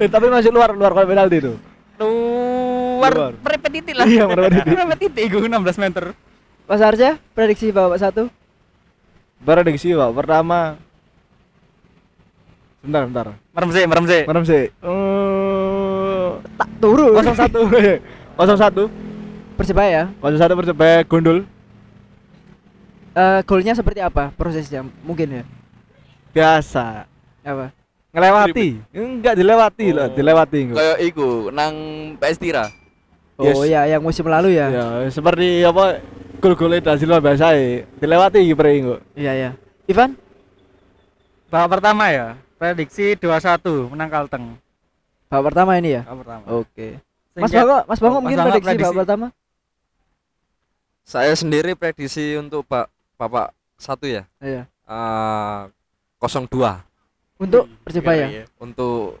Eh, tapi masih luar luar kotak penalti itu. Luar Luar. merepet titik lah. Iya, titik iku 16 meter. Mas Arja, prediksi babak satu. Prediksi Pak, pertama Bentar, bentar. Merem sih, merem sih. Merem sih. Eh, Tak turu. 01 01 Persebaya. 01 Persebaya Gondol Eh, golnya seperti apa prosesnya? Mungkin ya. biasa Apa? ngelewati enggak dilewati loh dilewati enggak Kayak iku nang PS Tira. Oh Yes. ya, yang musim lalu ya. ya seperti apa gol-gol da Silva biasa ya dilewati kiper enggak Iya, ya. Ivan? Babak pertama ya. Prediksi 2-1 menang Kalteng. Babak pertama ini ya. Babak pertama. Oke. Mas Bango, Mas Bango Oh, Mas mungkin Bango prediksi babak prediksi. pertama? Saya sendiri prediksi untuk Pak Bapak satu ya. Iya. Eh 02 Untuk Persebaya. Iya, iya. untuk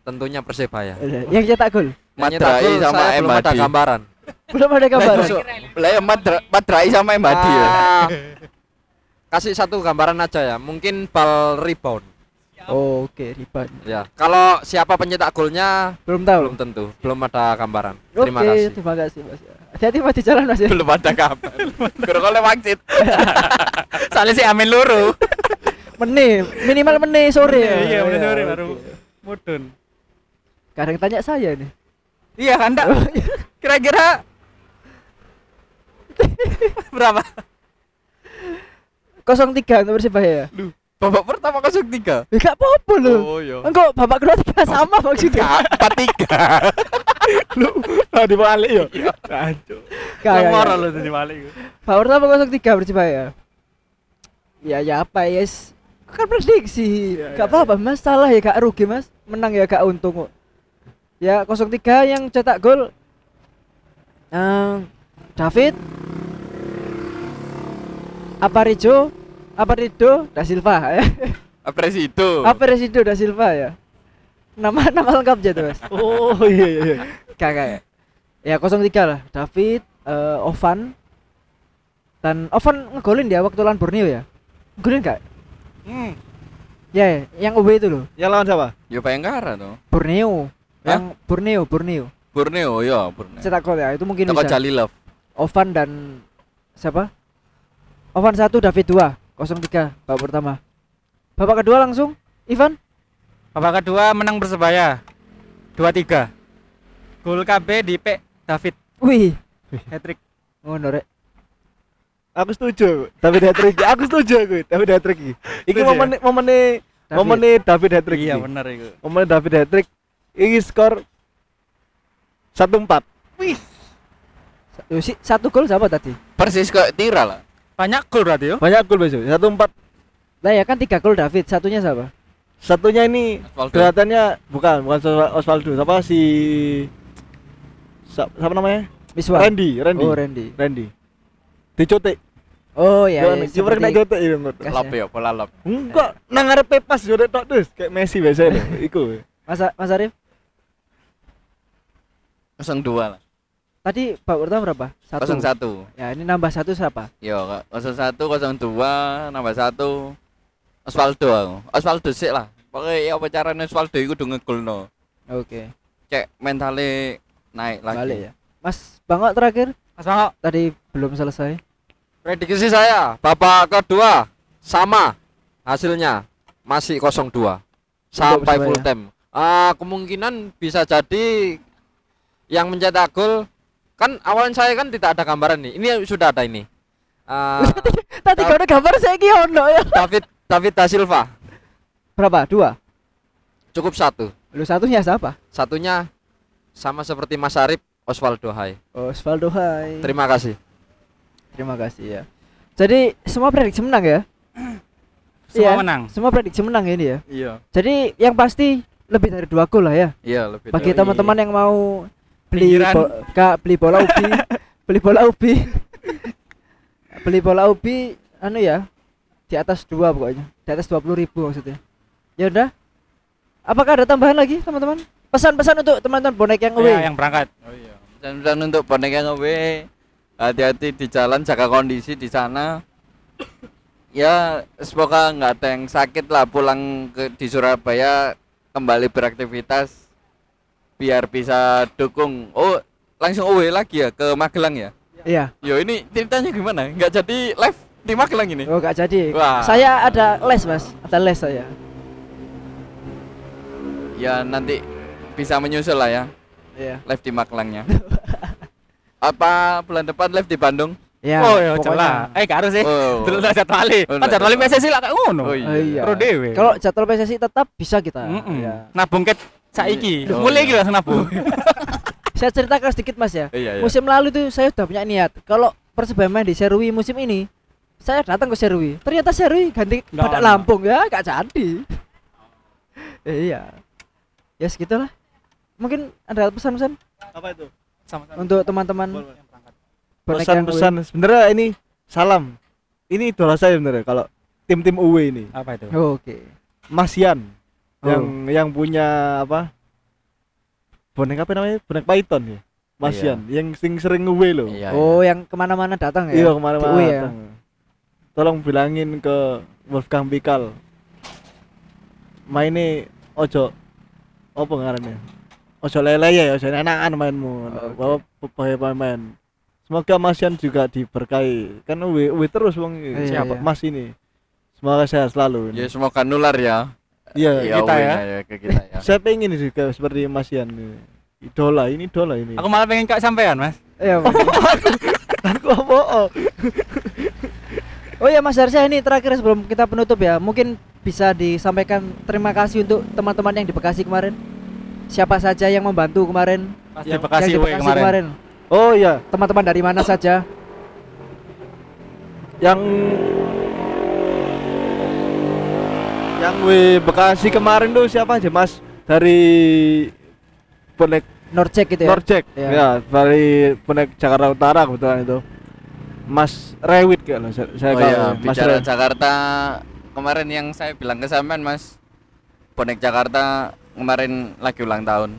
tentunya Persebaya. Iya. Yang cetak gol. Madrai sama saya belum ada gambaran. Belum ada kabar. Lah ya Madrai sama Embadi ya. Ah, kasih satu gambaran aja ya. Mungkin bal rebound. Oh, Oke, rebound. Ya. Kalau siapa pencetak golnya Belum tahu. belum tentu. Belum ada gambaran. Terima Oke, kasih. terima kasih, Mas. Hati-hati Mas di jalan, Mas. ya. Belum ada kabar. Kira kalo waksit. Soalnya si Amin loro. Meni, minimal meni sore. ya. Iya, menit sore oke. baru mudun. Kadang tanya saya nih. Iya kan Dak? Kira-kira berapa? 03 untuk Persebaya. Babak pertama 03. Ya gak apa-apa loh. Oh iya. Enggak, babak kedua tiga sama maksudnya. Empat tiga. lu ah dibalik yo Aduh. Gak, gak, Nomor gak. lo tadi balik. Babak pertama 03 Persebaya. Ya ya apa yes. Kan prediksi. gak apa-apa Mas, salah ya gak rugi Mas. Menang ya gak untung kok. Ya 03 yang cetak gol eh, David Aparijo Aparido da Silva ya. Presido. Aparido da Silva ya. Nama nama lengkap aja tuh Mas. oh iya iya iya Kakak ya. Ya 03 lah. David, eh, Ovan dan Ovan ngegolin dia waktu lawan Borneo ya. Ngegolin gak? Hmm. Ya, ya, yang UB itu loh. yang lawan siapa Ya Bayangkara tuh. Borneo. Yang Borneo, Borneo. Borneo ya, Borneo. Cetak gol ya, itu mungkin Toko bisa. Jalilov. Ovan dan siapa? Ovan 1, David 2. 03 babak pertama. Babak kedua langsung Ivan. Babak kedua menang Persebaya. 2-3. Gol KB di P David Wih, hat-trick. ngono rek. aku setuju David hat-trick aku setuju aku David hat-trick iki iki Setuju ya? momen momen David. momen David hat-trick Iya iki. bener itu. momen David hat-trick iki skor 1-4 Yo, si, satu gol siapa tadi? Persis kayak Tira lah. Banyak gol berarti yo. banyak gol besok 1-4 Lah ya kan tiga gol David, satunya siapa? satunya ini Osvaldo. kelihatannya bukan bukan Os- Osvaldo apa si siapa namanya Miswar. Randy Randy Oh, Randy. Randy dicotek Oh ya, ya, nih, kiper kena seperti- cotek ya menurut Lop ya, bola lop. enggak nang ngarepe pas tok terus kayak Messi biasanya iku Mas Mas Arif, 02 lah. tadi Pak Urta berapa? Satu. 01. Ya, ini nambah satu siapa? Yo, 01, 02, nambah 1. Osvaldo aku. Osvaldo sih lah. Pokoknya ya apa caranya Osvaldo itu udah ngegolno. Oke. Cek mentalnya naik lagi. Balik ya. Mas Bangok terakhir Mas Bangok, tadi belum selesai. Prediksi saya babak kedua sama hasilnya masih 0-2 sampai Persebaya. full time. Ah, kemungkinan bisa jadi yang mencetak gol kan awalnya saya kan tidak ada gambaran nih. Ini sudah ada ini. Ah, Tadi kau ada gambar saya ki ono ya. David David da Silva Berapa? Dua. cukup satu. Lu satunya siapa? Satunya sama seperti Mas Arif Osvaldo Hai. Osvaldo Hai. Terima kasih. Terima kasih ya. Jadi semua prediksi menang ya? semua Iya. menang. Semua prediksi menang ya ini ya. Iya. Jadi yang pasti lebih dari dua gol lah ya. Iya, lebih Bagi teman-teman yang mau beli bo- kak beli bola ubi, beli bola ubi, beli bola ubi, anu ya di atas dua pokoknya, di atas dua puluh ribu maksudnya. Ya udah. Apakah ada tambahan lagi teman-teman? Pesan-pesan untuk teman-teman bonek yang away. Ya, yang berangkat. Oh iya. Dan untuk bonek yang away hati-hati di jalan jaga kondisi di sana. ya semoga nggak ada yang sakit lah pulang ke di Surabaya kembali beraktivitas biar bisa dukung. Oh langsung away lagi ya ke Magelang ya? Iya. Yo ini ceritanya gimana? Nggak jadi live di Magelang ini? Oh gak jadi. Wah. Saya ada les mas, ada les saya. Ya nanti bisa menyusul lah ya Iya. live di Magelangnya. Apa bulan depan live di Bandung? Ya. oh, ya pokoknya. jelas. Eh, gak harus sih. Oh. Dulu jadwali. Oh, Kan nggak jadwali jadwal. PSSI lah kayak ngono. Oh Oh, iya. Pro dewe. Kalau jadwal PSSI tetap bisa kita. Mm-mm. Ya. Nabung ket saiki. Oh, Mulai iya. iki langsung nabung. Saya ceritakan sedikit mas ya. Iya, iya. Musim lalu tuh saya sudah punya niat. Kalau Persebaya main di Serui musim ini, saya datang ke Serui. Ternyata Serui ganti Nggak pada ono. Lampung ya, gak jadi. Eh, iya. Ya segitulah. Mungkin ada pesan-pesan apa itu Sama-sama. untuk teman-teman pesan-pesan sebenarnya ini salam ini idola saya sebenarnya kalau tim-tim away ini Apa itu? Oh, Oke. Mas Yan Oh. yang yang punya apa bonek apa namanya? Bonek Python ya? Mas Iya. Yan yang sing sering away loh Iya, Oh, yang ke mana-mana datang ya? iya ke mana-mana away ya? datang. tolong bilangin ke Wolfgang Pikal. Mainnya ojo apa ngarannya? Ojo lele ya ojo enakan mainmu. Bawa pakai pemain semoga Mas Yan juga diberkahi. Kan uwe uwe terus wong Iya, siapa? iya. Mas ini. Semoga sehat selalu. Ya semoga nular ya. Iya Ya, kita away ya. ya ke kita ya. saya pengen juga seperti Mas Yan idola ini idola ini Aku malah pengen kak sampean, Mas. Iya. Mas. aku apa oh. Ya Mas Harsha ini terakhir sebelum kita penutup ya, mungkin bisa disampaikan terima kasih untuk teman-teman yang di Bekasi kemarin. Siapa saja yang membantu kemarin? Pas yang, di Bekasi yang di Bekasi kemarin. kemarin. oh ya Teman-teman dari mana saja? yang yang we Bekasi kemarin tuh siapa aja Mas dari bonek Norcek gitu ya. Norcek Iya. ya dari bonek Jakarta Utara kebetulan itu Mas Rewit kalau saya, saya Oh iya, Mas bicara Rewit. Jakarta kemarin yang saya bilang ke sampean Mas. Bonek Jakarta kemarin lagi ulang tahun.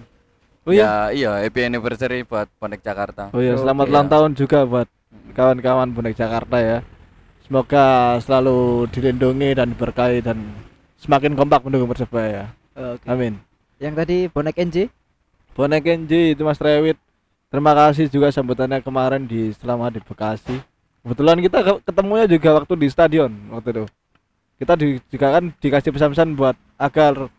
oh iya Ya, iya, happy anniversary buat Bonek Jakarta. oh iya selamat Oke, ulang ya. tahun juga buat kawan-kawan bonek Jakarta ya semoga selalu dilindungi dan diberkahi dan semakin kompak mendukung Persebaya Oke. amin Yang tadi bonek NJ. Bonek Kenji itu Mas Rewit. Terima kasih juga sambutannya kemarin di selama di Bekasi. Kebetulan kita ke- ketemunya juga waktu di stadion waktu itu. Kita di- juga kan dikasih pesan-pesan buat agar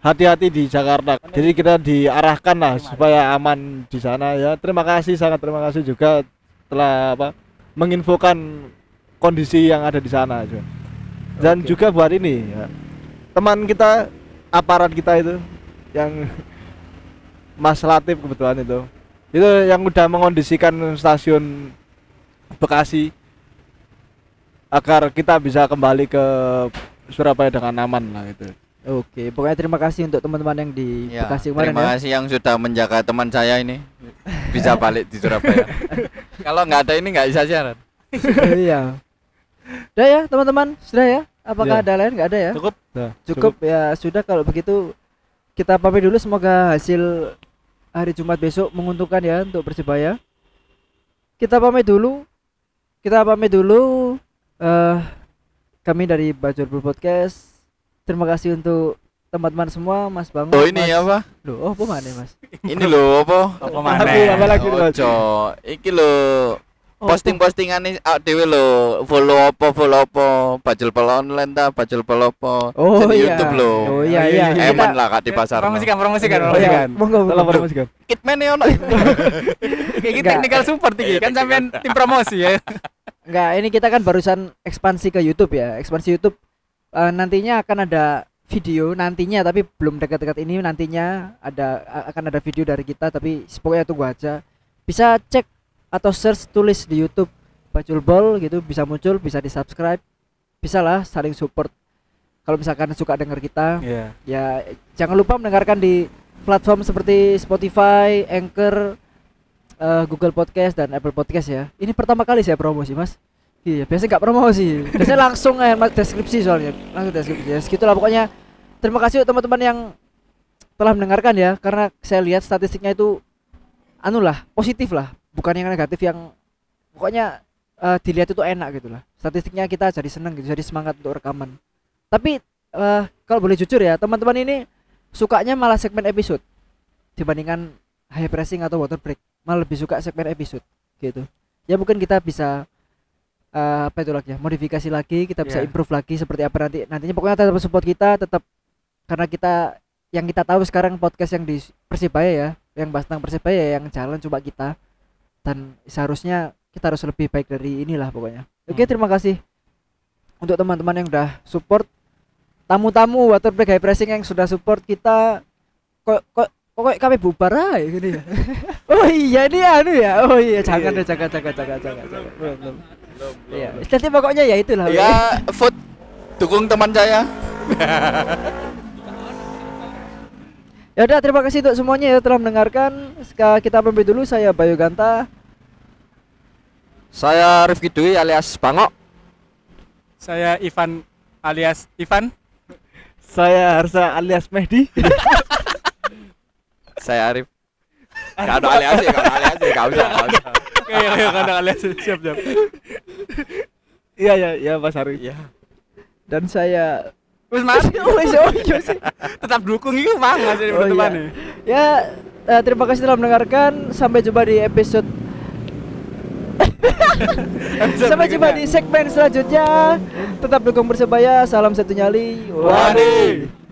hati-hati di Jakarta. Jadi kita diarahkan lah supaya aman di sana ya. Terima kasih sangat terima kasih juga telah apa menginfokan kondisi yang ada di sana juga. Dan Oke. juga buat ini ya, teman kita aparat kita itu yang Mas Latif kebetulan itu itu yang udah mengondisikan stasiun Bekasi agar kita bisa kembali ke Surabaya dengan aman lah itu Oke, pokoknya terima kasih untuk teman-teman yang di Ya, Bekasi kemarin terima ya. kasih yang sudah menjaga teman saya ini bisa balik di Surabaya. Kalau nggak ada ini nggak bisa siaran. Iya. Udah ya, teman-teman, sudah ya? Apakah Ya. ada lain? Nggak ada ya? Cukup. Nah, Cukup ya, sudah kalau begitu kita pamit dulu semoga hasil hari Jumat besok menguntungkan ya untuk Persebaya. Kita pamit dulu. Kita pamit dulu eh kami dari Bajul Podcast. Terima kasih untuk teman-teman semua, Mas Bangun. Oh ini Mas... apa? Loh, oh, apa mana, Mas? Ini loh apa? Apa Apa maneh? apa lagi Mas? Ojo, iki lo Oh, posting-postingan nih awak dhewe lo follow apa follow apa bajul pel online ta bajul pel apa Oh Jadi iya. YouTube lo Oh iya iya. iya. eman lah kak di pasar Promosikan, promosikan, promosikan. monggo. Monggo. promosikan. kitman ya ono Kayak gitu technical support iki kan sampean tim promosi ya. Enggak, ini kita kan barusan ekspansi ke YouTube ya. Ekspansi YouTube Eh, nantinya akan ada video nantinya tapi belum dekat-dekat ini nantinya ada akan ada video dari kita tapi pokoknya tunggu aja. Bisa cek atau search tulis di YouTube Bacul Ball gitu bisa muncul, bisa di-subscribe. Bisa lah saling support. Kalau misalkan suka denger kita, Iya. ya jangan lupa mendengarkan di platform seperti Spotify, Anchor, eh, Google Podcast dan Apple Podcast ya. Ini pertama kali saya promosi mas. Iya biasanya nggak promosi, biasanya langsung eh mas deskripsi soalnya langsung deskripsi. Ya segitulah pokoknya. Terima kasih untuk teman-teman yang telah mendengarkan ya, karena saya lihat statistiknya itu anu lah positif lah, bukan yang negatif yang pokoknya eh, dilihat itu enak gitu lah. Statistiknya kita jadi seneng gitu, jadi semangat untuk rekaman. Tapi eh kalau boleh jujur ya teman-teman ini sukanya malah segmen episode dibandingkan high pressing atau water break malah lebih suka segmen episode gitu ya mungkin kita bisa eh, apa itu lagi ya modifikasi lagi kita bisa Iya. improve lagi seperti apa nanti nantinya pokoknya tetap support kita tetap karena kita yang kita tahu sekarang podcast yang di Persibaya ya yang bahas tentang Persibaya ya, yang jalan coba kita dan seharusnya kita harus lebih baik dari inilah pokoknya. Oke Hmm. terima kasih untuk teman-teman yang udah support. Tamu-tamu water break high pressing yang sudah support kita kok kok kok kami bubar aja gini ya. Oh iya ini anu ya? Oh iya jangan deh jangan jangan jangan jangan jangan. Belum belum. Iya. Nanti pokoknya ya itulah. Ya vote dukung teman saya ya udah terima kasih untuk semuanya ya telah mendengarkan Seka- kita pamit dulu saya Bayu Ganta Saya Rifki Dwi alias Bangok. Saya Ivan alias Ivan. Saya Harsa alias Mehdi. saya Arif Gak ada alias ya, gak ada alias ya, gak usah, gak usah. Oke, oke, kada alias siap siap. Iya ya, ya Mas Arif. Iya. dan saya Wis Mas, iya oh iya sih. tetap dukung iki Mang Mas ini Oh, teman iya. ya eh, terima kasih telah mendengarkan. Sampai jumpa di episode sampai jumpa di segmen selanjutnya. Tetap dukung persebaya. Salam satu nyali. Wani.